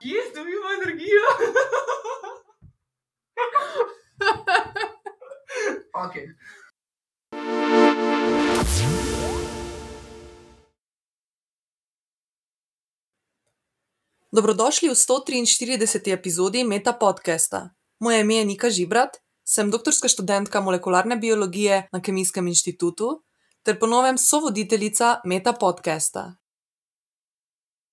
Kje dobimo energijo? okay. Dobrodošli v 143. epizodi Meta podcasta. Moje ime je Nika Žibrat, sem doktorska študentka molekularne biologije na Kemijskem inštitutu ter ponovem sovoditeljica Meta podcasta.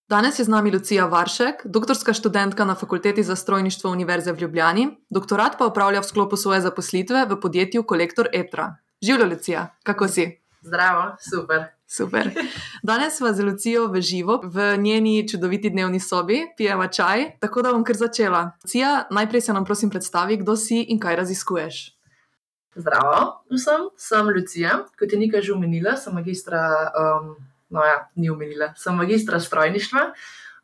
Danes je z nami Lucija Varšek, doktorska študentka na Fakulteti za strojništvo Univerze v Ljubljani, doktorat pa upravlja v sklopu svoje zaposlitve v podjetju Kolektor Etra. Živela, Lucija, kako si? Zdravo, super. Super. Danes smo z Lucijo v živo v njeni čudoviti dnevni sobi, pijeva čaj, tako da bom kar začela. Lucija, najprej se nam prosim predstavi, kdo si in kaj raziskuješ. Zdravo, vsem, sem Lucija, kot je nekaj že omenila, sem magistra, um, no ja, ni omenila, sem magistra strojništva.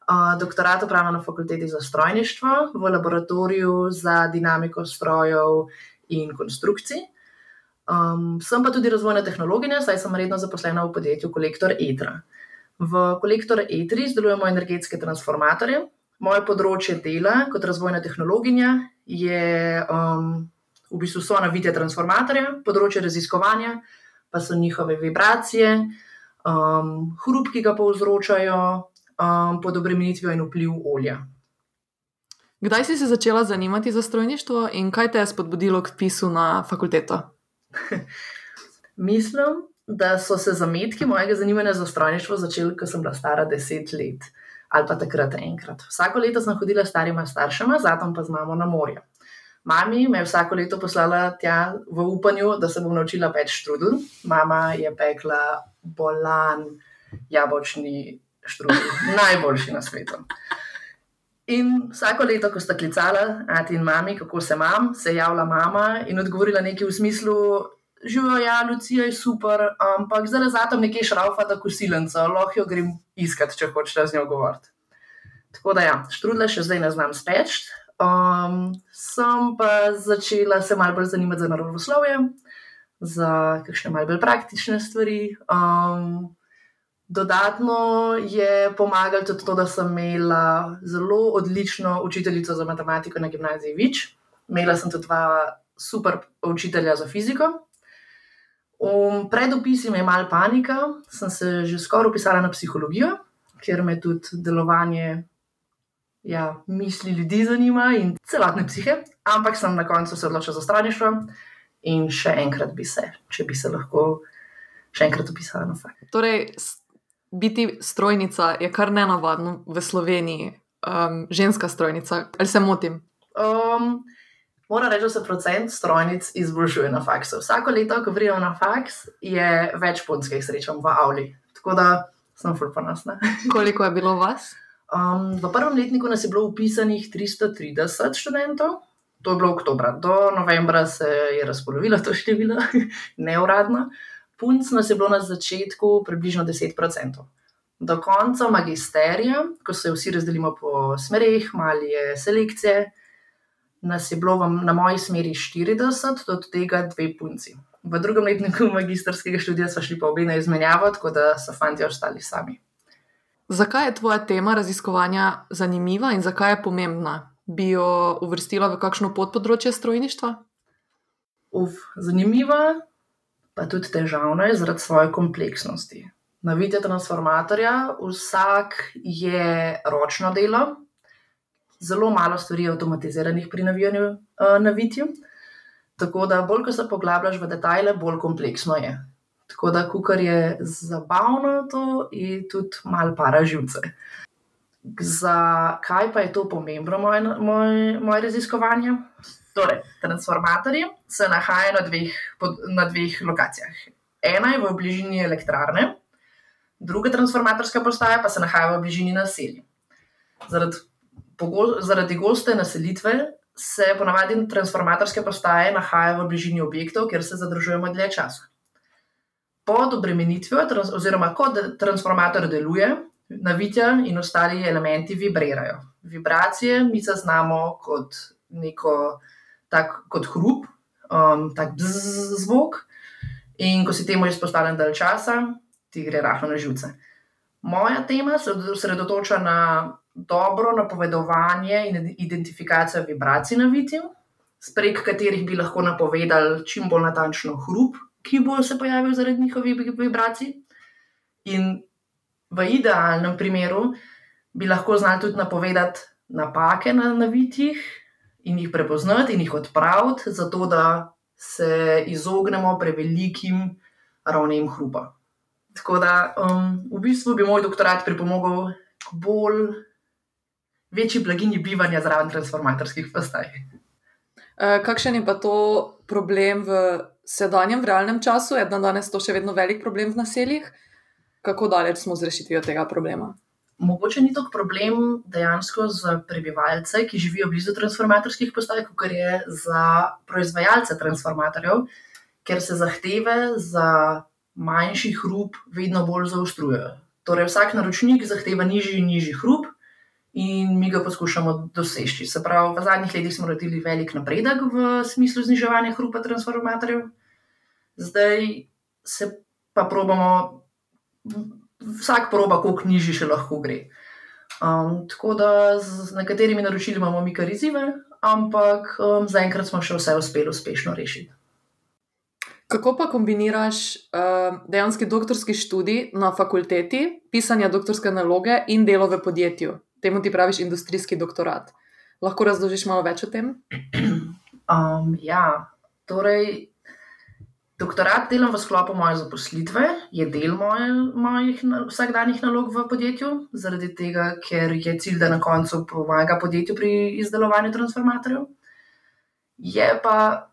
Uh, doktorat upravljam na fakulteti za strojništvo v laboratoriju za dinamiko strojev in konstrukcij. Um, sem pa tudi razvojna tehnologinja, saj sem redno zaposlena v podjetju Kolektor Etra. V Kolektor Etri izdelujemo energetske transformatorje. Moje področje dela kot razvojna tehnologinja je um, v bistvu so navite transformatorje, področje raziskovanja pa so njihove vibracije, um, hrup, ki ga povzročajo um, pod obremenitvijo in vpliv olja. Kdaj si se začela zanimati za strojništvo in kaj te je spodbudilo k pisu na fakulteto? Mislim, da so se zametki mojega zanimanja za strojništvo začeli, ko sem bila stara deset let ali pa takrat enkrat. Vsako leto sem hodila s starima staršema, zatem pa z mamo na morje. Mami me je vsako leto poslala tja v upanju, da se bom naučila peči štrudel. Mama je pekla bolan jabolčni štrudel, najboljši na svetu. In vsako leto, ko sta klicala, ati in mami, kako se imam, se je javila mama in odgovorila nekaj v smislu: Živijo, ja, Lucija je super, ampak zdaj tam nekaj šraufa, da kosilenca, lahko jo grem iskat, če hočeš z njo govoriti. Tako da, ja, štrudle še zdaj ne znam speč. Um, sem pa začela se malo bolj zanimati za naravoslovje, za kakšne malce bolj praktične stvari. Um, Dodatno je pomagalo tudi to, da sem imela zelo odlično učiteljico za matematiko na gimnaziji Vič. Imela sem tudi dva super učitelja za fiziko. Um, pred opisom je malo panika, sem se že skoraj upisala na psihologijo, ker me tudi delovanje ja, misli ljudi zanima in celotne psihe. Ampak sem na koncu se odločila za straništvo in še enkrat bi se, če bi se lahko še enkrat upisala na fakt. Torej, biti strojnica je kar nenavadno v Sloveniji, um, ženska strojnica. Ali se motim? Um, Moram reči, da se procent strojnic izboljšuje na faksu. Vsako leto, ko vrijo na faks, je več punskih srečam v Avli. Tako da sem fulpanosna. Koliko je bilo vas? Um, v prvem letniku nas je bilo upisanih 330 študentov, to je bilo oktober. Do novembra se je razpolovilo to število, neuradno. Punc nas je bilo na začetku približno 10%. Do konca magisterija, ko se vsi razdelimo po smerih, malo je selekcije, nas je bilo na moji smeri 40, od tega dve punci. V drugem letniku magistrskega študija smo šli pa obe na izmenjavo, tako da so fanti ostali sami. Zakaj je tvoja tema raziskovanja zanimiva in zakaj je pomembna? Bi jo uvrstila v kakšno podpodročje strojništva? Uf, zanimiva, pa tudi težavna je zaradi svoje kompleksnosti. Na videu transformatorja vsak je ročno delo, zelo malo stvari je avtomatiziranih pri navijanju uh, na videu. Tako da, bolj ko se poglabljaš v detajle, bolj kompleksno je. Tako da, kar je zabavno, to je tudi malo para živce. Zakaj pa je to pomembno, moje, moje, moje raziskovanje? Torej, transformatorji se nahajajo na dveh, na dveh lokacijah. Ena je v bližini elektrarne, druga transformatorska postaja pa se nahaja v bližini naselja. Zaradi, zaradi goste naselitve se ponavadi transformatorske postaje nahajajo v bližini objektov, kjer se zadržujemo dlje časa. Pod obremenitvijo, oziroma ko transformator deluje, navitja in ostali elementi vibrirajo. Vibracije mi zaznamo kot neko tak kot hrup, um, tak bzzz zvok. In ko si temu izpostavljen dalj časa, ti gre rahlo na živce. Moja tema se osredotoča na dobro napovedovanje in identifikacija vibracij na vitju, prek katerih bi lahko napovedali čim bolj natančno hrup, ki bo se pojavil zaradi njihovih vibracij. In v idealnem primeru bi lahko znali tudi napovedati napake na, na vitjih in jih prepoznati in jih odpraviti, zato da se izognemo prevelikim ravnem hrupa. Tako da um, v bistvu bi moj doktorat pripomogel k bolj večji blaginji bivanja zraven transformatorskih postaj. Uh, kakšen je pa to problem v sedanjem, v realnem času? Je dan danes to še vedno velik problem v naseljih? Kako daleč smo z rešitvijo tega problema? Mogoče ni to problem dejansko za prebivalce, ki živijo blizu transformatorskih postaj, kot je za proizvajalce transformatorjev, ker se zahteve za manjši hrup vedno bolj zaostrujejo. Torej, vsak naročnik zahteva nižji in nižji hrup, in mi ga poskušamo doseči. Se pravi, v zadnjih letih smo naredili velik napredek v smislu zniževanja hrupa transformatorjev, zdaj se pa probamo, vsak proba, koliko nižji še lahko gre. Um, tako da z nekaterimi naročili imamo mi kar izzive, ampak um, zaenkrat smo še vse uspeli uspešno rešiti. Kako pa kombiniraš uh, dejansko doktorski študij na fakulteti, pisanje doktorske naloge in delo v podjetju? temu ti praviš industrijski doktorat. Lahko razložiš malo več o tem? Um, ja, torej, doktorat delam v sklopu moje zaposlitve, je del moje, mojih vsakdanjih nalog v podjetju, zaradi tega, ker je cilj, da na koncu pomaga podjetju pri izdelovanju transformatorjev. Je pa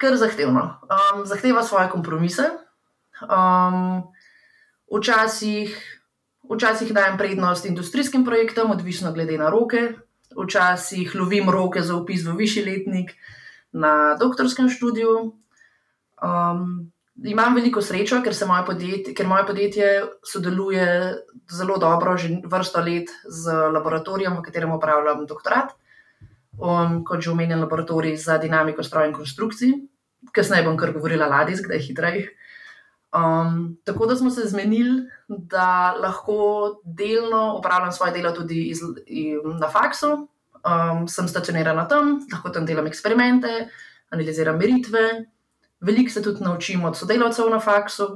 kar zahtevno. Um, zahteva svoje kompromise. Um, včasih Včasih dajem prednost industrijskim projektom, odvisno glede na roke, včasih lovim roke za upis v višji letnik na doktorskem študiju. Um, imam veliko srečo, ker, moje podjetje, ker moje podjetje sodeluje zelo dobro, že vrsto let z laboratorijem, v katerem upravljam doktorat. Um, kot že omenjen, laboratorij za dinamiko stroja in konstrukcij. Kasneje bom kar govorila ladijsk, da je hitreje. Um, tako da smo se zmenili, da lahko delno upravljam svoje delo tudi iz, na faksu. Um, sem stacionirana tam, lahko tam delam eksperimente, analiziram meritve, veliko se tudi naučim od sodelavcev na faksu.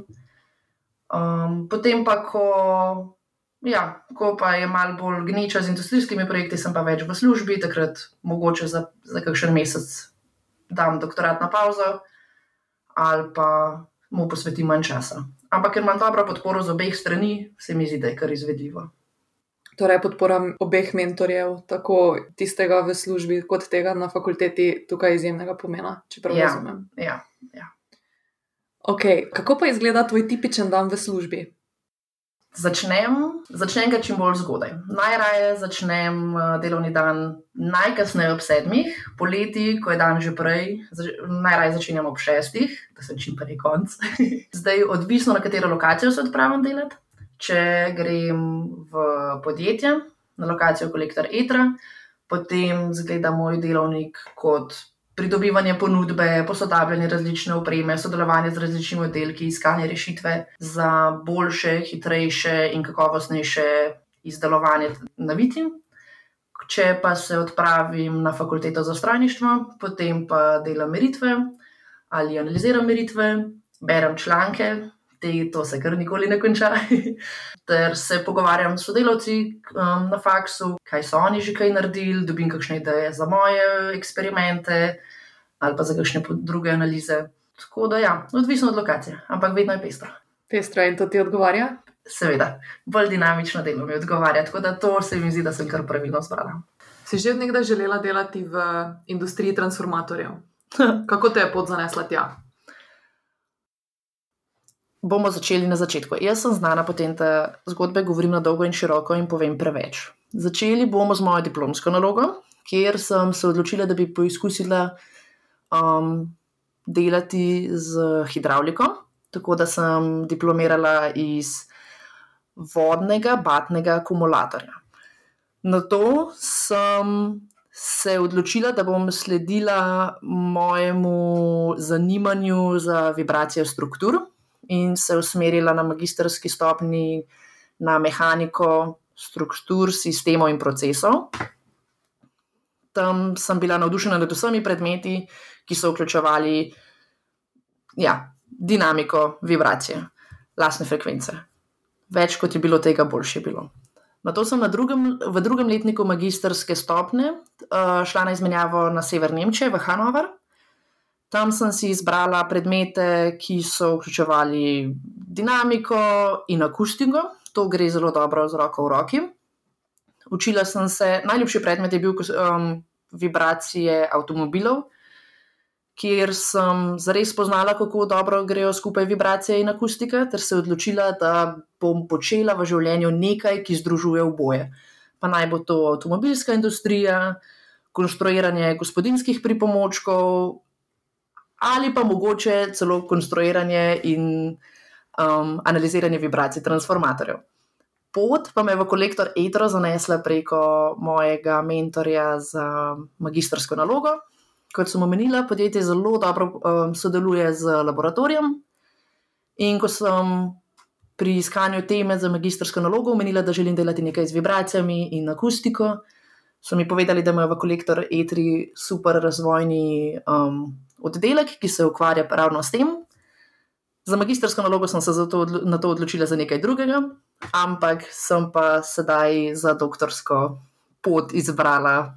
Um, potem pa, ko, ja, ko pa je malo bolj gneča z industrijskimi projekti, sem pa več v službi, takrat mogoče za, za kakšen mesec dam doktorat na pauzo ali pa mu posvetim manj časa. Ampak ker imam dobro podporo z obeh strani, se mi zdi, da je kar izvedljivo. Torej, podpora obeh mentorjev, tako tistega v službi, kot tega na fakulteti, tukaj izjemnega pomena, če prav ja, razumem. Ja, ja. Okay. Kako pa izgleda tvoj tipičen dan v službi? Začnem, začnem ga čim bolj zgodaj. Najraje začnem eh, delovni dan najkasneje ob sedmih, poleti, ko je dan že prej, zač najraje začenjam ob šestih, da se čim prej konc. Zdaj, odvisno na katero lokacijo se odpravim delati. Če grem v podjetje, na lokacijo kolektor Etra, potem zgleda moj delovnik kot pridobivanje ponudbe, posodabljanje različne opreme, sodelovanje z različnimi oddelki, iskanje rešitve za boljše, hitrejše in kakovostnejše izdelovanje na vitim. Če pa se odpravim na fakulteto za strojništvo, potem pa delam meritve ali analiziram meritve, berem članke, te, to se kar nikoli ne konča, ter se pogovarjam s sodelavci um, na faksu, kaj so oni že kaj naredili, dobim kakšne ideje za moje eksperimente ali pa za kakšne druge analize. Tako da, ja, odvisno od lokacije, ampak vedno je pestro. Pestro in to ti odgovarja? Seveda, bolj dinamično delo mi odgovarja, tako da to se mi zdi, da sem kar pravilno zbrala. Si že odnegdaj želela delati v industriji transformatorjev? Kako te je pot zanesla tja? Bomo začeli na začetku. Jaz sem znana po tem, da zgodbe govorim na dolgo in široko in povem preveč. Začeli bomo z mojo diplomsko nalogo, kjer sem se odločila, da bi poizkusila um, delati z hidravliko. Tako da sem diplomirala iz vodnega batnega akumulatorja. Na to sem se odločila, da bom sledila mojemu zanimanju za vibracijo struktur in se usmerila na magistrski stopni na mehaniko struktur, sistemov in procesov. Tam sem bila navdušena nad vsemi predmeti, ki so vključevali ja, dinamiko, vibracije, lastne frekvence. Več kot je bilo tega, boljše je bilo. Na to sem na drugem, v drugem letniku magistrske stopne uh, šla na izmenjavo na sever Nemčije, v Hanover. Tam sem si izbrala predmete, ki so vključevali dinamiko in akustiko, to gre zelo dobro z roko v roki. Učila sem se, najljubši predmet je bil um, vibracije avtomobilov, kjer sem zares spoznala, kako dobro grejo skupaj vibracije in akustika, ter se odločila, da bom počela v življenju nekaj, ki združuje oboje. Pa naj bo to avtomobilska industrija, konstruiranje gospodinskih pripomočkov, ali pa mogoče celo konstruiranje in um, analiziranje vibracij transformatorjev. Pot pa me je v kolektor Etro zanesla preko mojega mentorja za magistrsko nalogo, kot sem omenila, podjetje zelo dobro um, sodeluje z laboratorijem. In ko sem pri iskanju teme za magistrsko nalogo omenila, da želim delati nekaj z vibracijami in akustiko, so mi povedali, da imajo v kolektor Etri super razvojni um, oddelek, ki se ukvarja ravno s tem. Za magistrsko nalogo sem se zato, na to odločila za nekaj drugega, ampak sem pa sedaj za doktorsko pot izbrala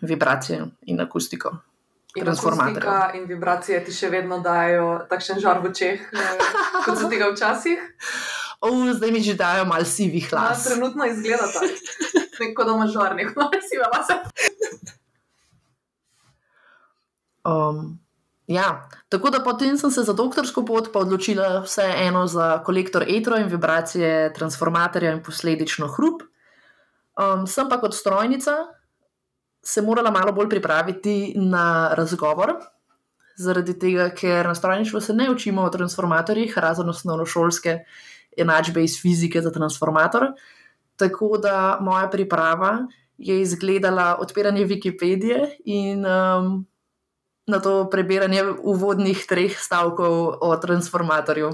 vibracije in akustiko. In akustika in vibracije ti še vedno dajo takšen žar v očeh, eh, kot so tega včasih. O, zdaj mi že dajo malo sivih Ja, las. trenutno izgleda tako, kot da imaš žar, neko siva lase. Um, ja, tako da potem sem se za doktorsko pot odločila vseeno za kolektor etro in vibracije transformatorja in posledično hrup. Um, sem pa kot strojnica se morala malo bolj pripraviti na razgovor, zaradi tega, ker na strojništvu se ne učimo o transformatorjih, razen osnovnošolske enačbe iz fizike za transformator. Tako da moja priprava je izgledala odpiranje Wikipedije in um, na to prebiranje uvodnih treh stavkov o transformatorju.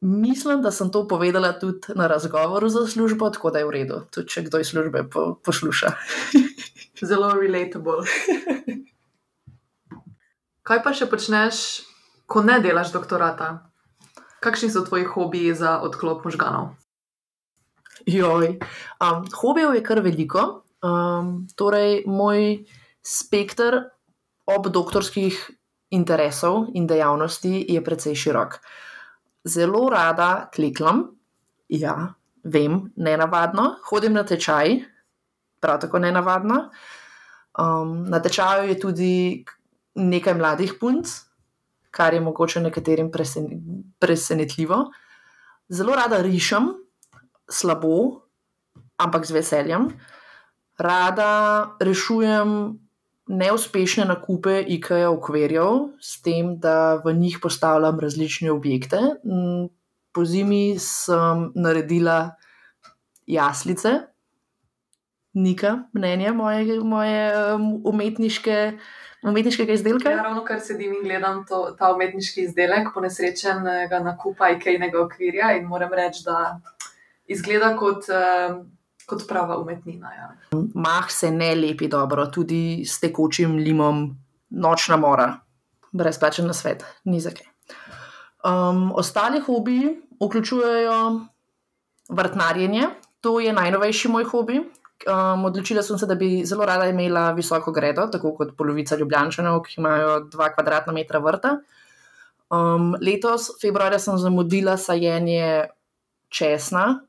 Mislim, da sem to povedala tudi na razgovoru za službo, tako da je v redu, tudi če kdo iz službe po, posluša. Zelo relatable. Kaj pa še počneš, ko ne delaš doktorata? Kakšni so tvoji hobiji za odklop možganov? Joj. Um, hobijev je kar veliko. Um, torej, moj spekter ob doktorskih interesov in dejavnosti je precej širok. Zelo rada kliklam, ja, vem, ne navadno, hodim na tečaj, prav tako ne navadno. Um, na tečaju je tudi nekaj mladih punc, kar je mogoče nekaterim presen presenetljivo. Zelo rada rišem, slabo, ampak z veseljem. Rada rešujem neuspešne nakupe IKEA ukvirjev, s tem, da v njih postavljam različne objekte. Mm, Po zimi sem naredila jaslice, Nika, mnenje moje, moje um, umetniške, umetniškega izdelka. Ja, ravno kar sedim in gledam to, ta umetniški izdelek, ponesrečenega nakupa IKEA-nega okvirja in moram reči, da izgleda kot, eh, kot prava umetnina. Ja. Mah se ne lepi dobro, tudi s tekočim limom, nočna mora, brezplačen na svet, ni za kaj. Um, ostali hobiji vključujejo vrtnarjenje, to je najnovejši moj hobi. Um, odločila sem se, da bi zelo rada imela visoko gredo, tako kot polovica Ljubljančanov, ki imajo dva kvadratna metra vrta. Um, letos, februarja, sem zamudila sajenje česna,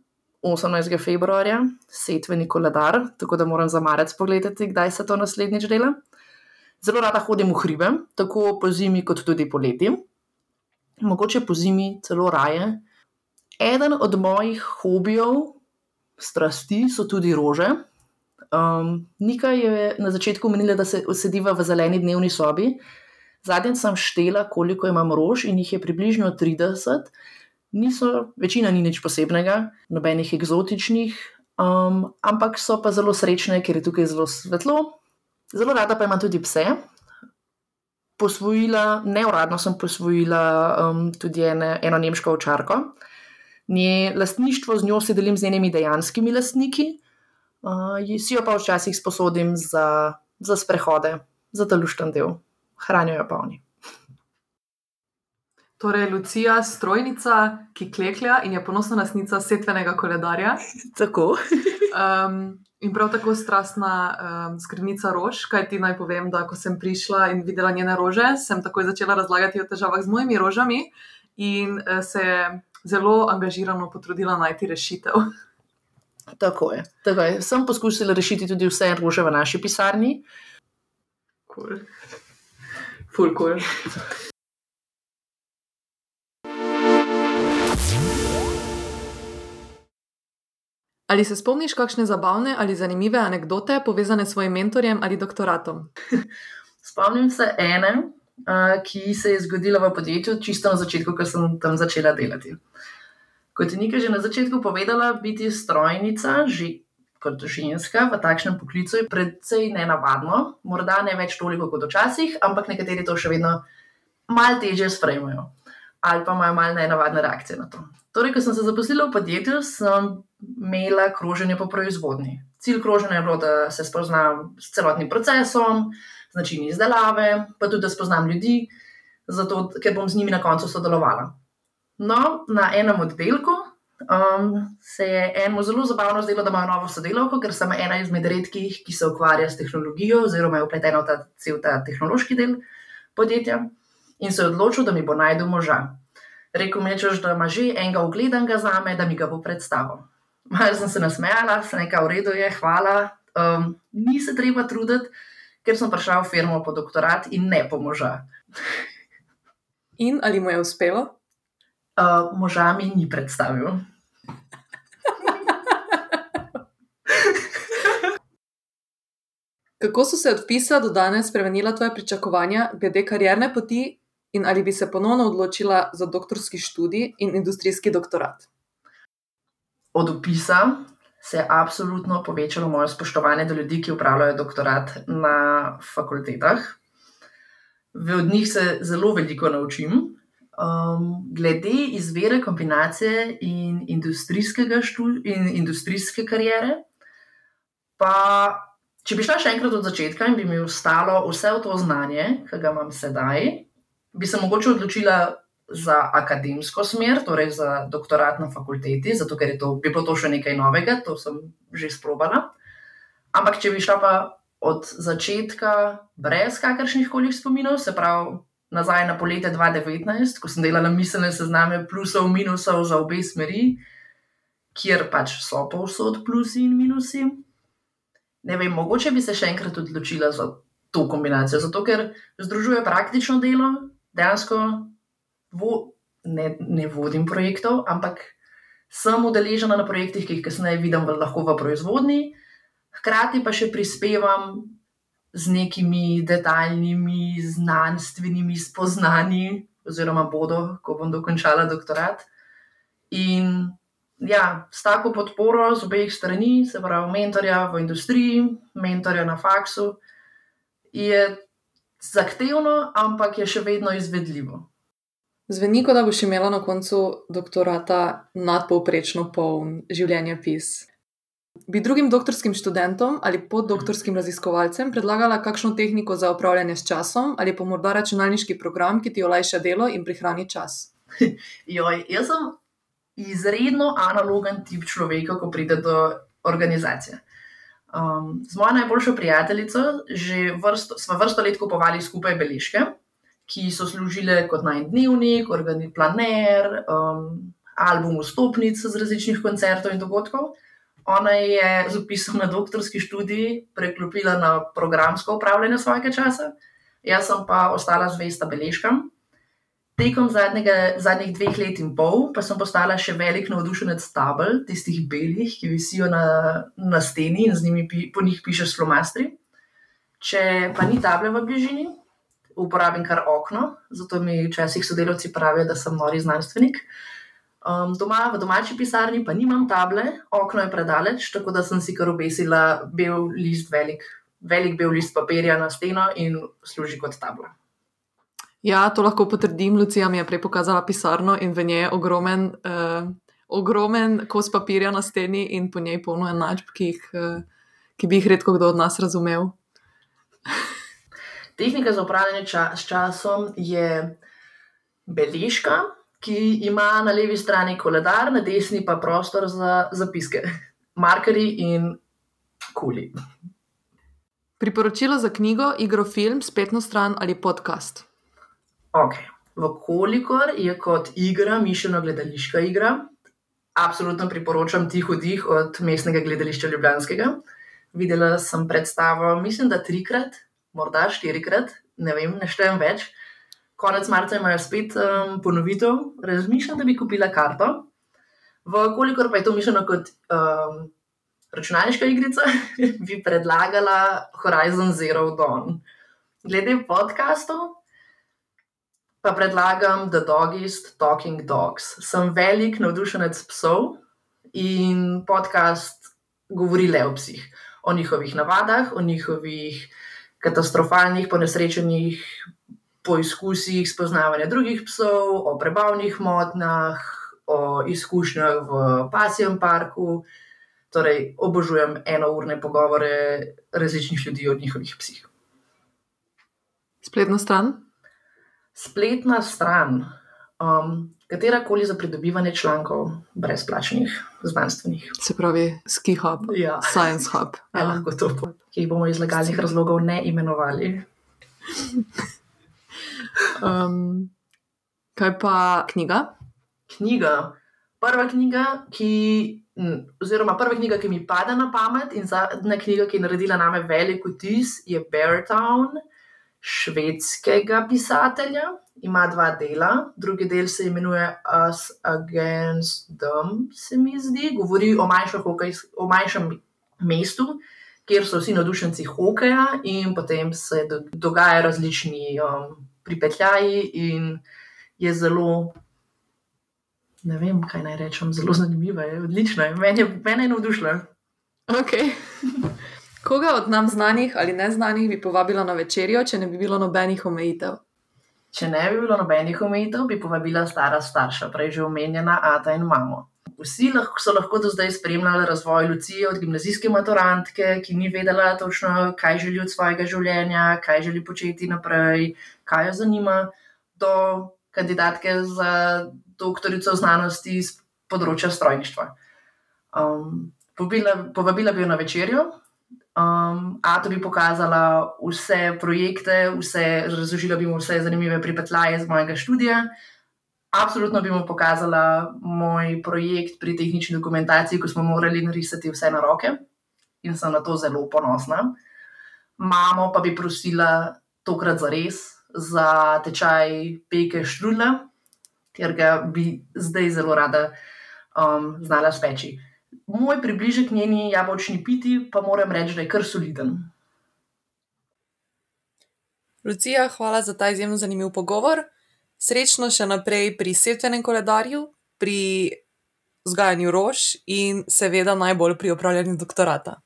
18. februarja, setveni koledar, tako da moram za marec pogledati, kdaj se to naslednjič dela. Zelo rada hodim v hribe, tako po zimi, kot tudi poleti. Mogoče po zimi celo raje. Eden od mojih hobijev, strasti, so tudi rože. Um, Nika je na začetku menila, da se sediva v zeleni dnevni sobi. Zadnjič sem štela, koliko imam rož, in jih je približno 30. Niso, večina ni nič posebnega, nobenih eksotičnih, um, ampak so pa zelo srečne, ker je tukaj zelo svetlo. Zelo rada pa imam tudi pse. Posvojila, neuradno sem posvojila um, tudi ene, eno nemško ovčarko. Nje lastništvo z njo si delim z njenimi dejanskimi lastniki, uh, si jo pa včasih sposodim za, za sprehode, za ta lušten del. Hranijo jo pa oni. Torej, Lucija, strojnica, ki kleklja in je ponosna lasnica setvenega koledarja. Tako. Um, in prav tako strastna um, skrbnica rož, kaj ti naj povem, da ko sem prišla in videla njene rože, sem takoj začela razlagati o težavah z mojimi rožami in uh, se je zelo angažirano potrudila najti rešitev. Tako je. Tako je. Sem poskusila rešiti tudi vse rože v naši pisarni. Cool. Ful, cool. Ali se spomniš kakšne zabavne ali zanimive anekdote povezane s svojim mentorjem ali doktoratom? Spomnim se ene, ki se je zgodila v podjetju, čisto na začetku, ko sem tam začela delati. Kot je Nika že na začetku povedala, biti strojnica, že kot ženska v takšnem poklicu, je precej nenavadno, morda ne več toliko kot včasih, ampak nekateri to še vedno malo težje sprejmejo ali pa imajo malo nenavadne reakcije na to. Torej, ko sem se zaposlila v podjetju, sem imela kroženje po proizvodni. Cilj kroženja je bilo, da se spoznam s celotnim procesom, z načini izdelave, pa tudi da spoznam ljudi, zato, ker bom z njimi na koncu sodelovala. No, na enem oddelku um, se je enemu zelo zabavno zdelo, da ima novo sodelavko, ker sem ena izmed redkih, ki se ukvarja s tehnologijo, oziroma je upletena v ta cel ta tehnološki del podjetja, in se je odločil, da mi bo najdel moža. Rekl mi je, da ima že enega ogledanega za me, da mi ga bo predstavil. Malo sem se nasmejala, se nekaj v redu je, hvala. Um, ni se treba truditi, ker sem prišla v firmo po doktorat in ne po moža. In ali mu je uspelo? Uh, moža mi ni predstavil. Kako so se od pisa do danes spremenila tvoja pričakovanja glede karierne poti in ali bi se ponovno odločila za doktorski študij in industrijski doktorat? Od opisa se je absolutno povečalo moje spoštovanje do ljudi, ki upravljajo doktorat na fakultetah. Od njih se zelo veliko naučim. Um, glede izbire kombinacije in, in industrijske karijere, pa če bi šla še enkrat od začetka in bi mi ostalo vse to znanje, ki ga imam sedaj, bi se mogoče odločila za akademsko smer, torej za doktorat na fakulteti, zato ker to, bi bilo to še nekaj novega, to sem že sprobala. Ampak, če bi šla pa od začetka, brez kakršnih koli spominov, se pravi nazaj na poletje 2019, ko sem delala miselne sezname plusov in minusov za obe smeri, kjer pač so povsod plusi in minusi. Ne vem, mogoče bi se še enkrat odločila za to kombinacijo, zato ker združuje praktično delo, dejansko vo, ne, ne vodim projektov, ampak sem udeležena na projektih, ki jih kasneje vidim v, lahko v proizvodni, hkrati pa še prispevam z nekimi detaljnimi znanstvenimi spoznanji, oziroma bodo, ko bom dokončala doktorat. In ja, s tako podporo z obeh strani, se pravi, mentorja v industriji, mentorja na faksu, je zahtevno, ampak je še vedno izvedljivo. Zveni, kot da boš imela na koncu doktorata nadpovprečno poln življenjepis. Bi drugim doktorskim študentom ali poddoktorskim raziskovalcem predlagala kakšno tehniko za upravljanje s časom ali pa morda računalniški program, ki ti olajša delo in prihrani čas? Joj, jaz sem izredno analogen tip človeka, ko pride do organizacije. Um, z mojo najboljšo prijateljico vrsto, smo vrsto let kupovali skupaj beležke, ki so služile kot naj dnevnik, organi planer, um, album vstopnic z različnih koncertov in dogodkov. Ona je z opisom na doktorski študij preklopila na programsko upravljanje svojega časa, jaz pa ostala zvesta beležkam. Tekom zadnjega, zadnjih dveh let in pol pa sem postala še velik navdušenec tabel, tistih belih, ki visijo na, na steni in z njimi pi, po njih pišeš flomastri. Če pa ni table v bližini, uporabim kar okno, zato mi včasih sodelavci pravijo, da sem nori znanstvenik. Um, doma, v domači pisarni pa nimam table, okno je predaleč, tako da sem si kar obesila bel list, velik, velik bel list papirja na steno in služi kot tabla. Ja, to lahko potrdim. Lucija mi je prej pokazala pisarno in v njej je ogromen uh, ogromen kos papirja na steni in po njej polno enačb, ki, jih, eh, ki bi jih redko kdo od nas razumel. Tehnika za upravljanje ča s časom je beležka, ki ima na levi strani koledar, na desni pa prostor za zapiske, markerji in kuli. Priporočilo za knjigo, igro, film, spletno stran ali podcast. Ok, vkolikor je kot igra mišljena gledališka igra, absolutno priporočam Tiho dih od mestnega gledališča Ljubljanskega. Videla sem predstavo, mislim, da trikrat, morda štirikrat, ne vem, ne štejem več. Konec marca imajo spet um, ponovitev, razmišljam, da bi kupila karto. Vkolikor pa je to mišljeno kot um, računalniška igrica, bi predlagala Horizon Zero Dawn. Glede podkastov, pa predlagam The Dogist Talking Dogs. Sem velik navdušenec psov in podcast govori le o psih, o njihovih navadah, o njihovih katastrofalnih, ponesrečenih poizkusih spoznavanja drugih psov, o prebavnih motnjah, o izkušnjah v pasjem parku. Torej, obožujem enourne pogovore različnih ljudi o njihovih psih. Spletna stran? Spletna stran, um, katera koli za pridobivanje člankov, brezplačnih, znanstvenih. Se pravi, Ski Hub, Ja. Science Hub. Ja, lahko to, ki jih bomo iz legalnih razlogov ne imenovali. Um, kaj pa knjiga? Knjiga. Prva knjiga, ki, oziroma prva knjiga, ki mi pade na pamet, in zadnja knjiga, ki je naredila name velik vtis, je Beartown, švedskega pisatelja. Ima dva dela, drugi del se imenuje Us Against Them, se mi zdi. Govori o hokejs- o manjšem mestu, kjer so vsi navdušenci hokeja, in potem se do, dogajajo različni um, pripetljaji, in je zelo. Ne vem, kaj naj rečem, zelo zanimiva je, odlična je, meni je, meni je navdušila. Okay. Koga od nam znanih ali neznanih bi povabila na večerjo, če ne bi bilo nobenih omejitev? Če ne bi bilo nobenih omejitev, bi povabila stara starša, prej že omenjena Ata in mamo. Vsi lahko, so lahko do zdaj spremljali razvoj Lucije od gimnazijske maturantke, ki ni vedela točno, kaj želi od svojega življenja, kaj želi početi naprej, kaj jo zanima, do kandidatke za doktorico znanosti iz področja strojništva. Um, povabila, povabila bi jo na večerjo, Um, Ato bi pokazala vse projekte, vse, razložila bi mu vse zanimive pripetljaje iz mojega študija. Absolutno bi mu pokazala moj projekt pri tehnični dokumentaciji, ko smo morali narisati vse na roke in sem na to zelo ponosna. Mamo pa bi prosila tokrat za res za tečaj peke štrudla, ker ga bi zdaj zelo rada um, znala speči. Moj približek njeni jabolčni piti pa moram reči, da je kar soliden. Lucija, hvala za ta izjemno zanimiv pogovor. Srečno še naprej pri setvenem koledarju, pri vzgajanju rož in seveda najbolj pri upravljanju doktorata.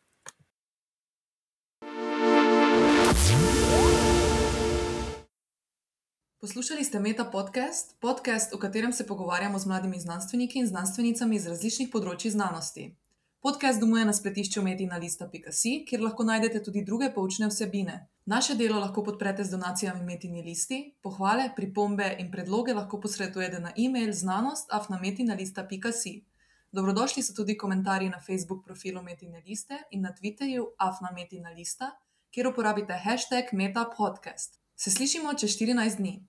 Poslušali ste Meta podcast, podcast, v katerem se pogovarjamo z mladimi znanstveniki in znanstvenicami iz različnih področji znanosti. Podcast domuje na spletišču metinalista.si, kjer lahko najdete tudi druge poučne vsebine. Naše delo lahko podprete z donacijami Metini listi, pohvale, pripombe in predloge lahko posredujete na e-mail znanost.afnametinalista.si. Dobrodošli so tudi komentarji na Facebook profilu Metine liste in na Twitterju afnametinalista, kjer uporabite hashtag metapodcast. Se slišimo čez 14 dni.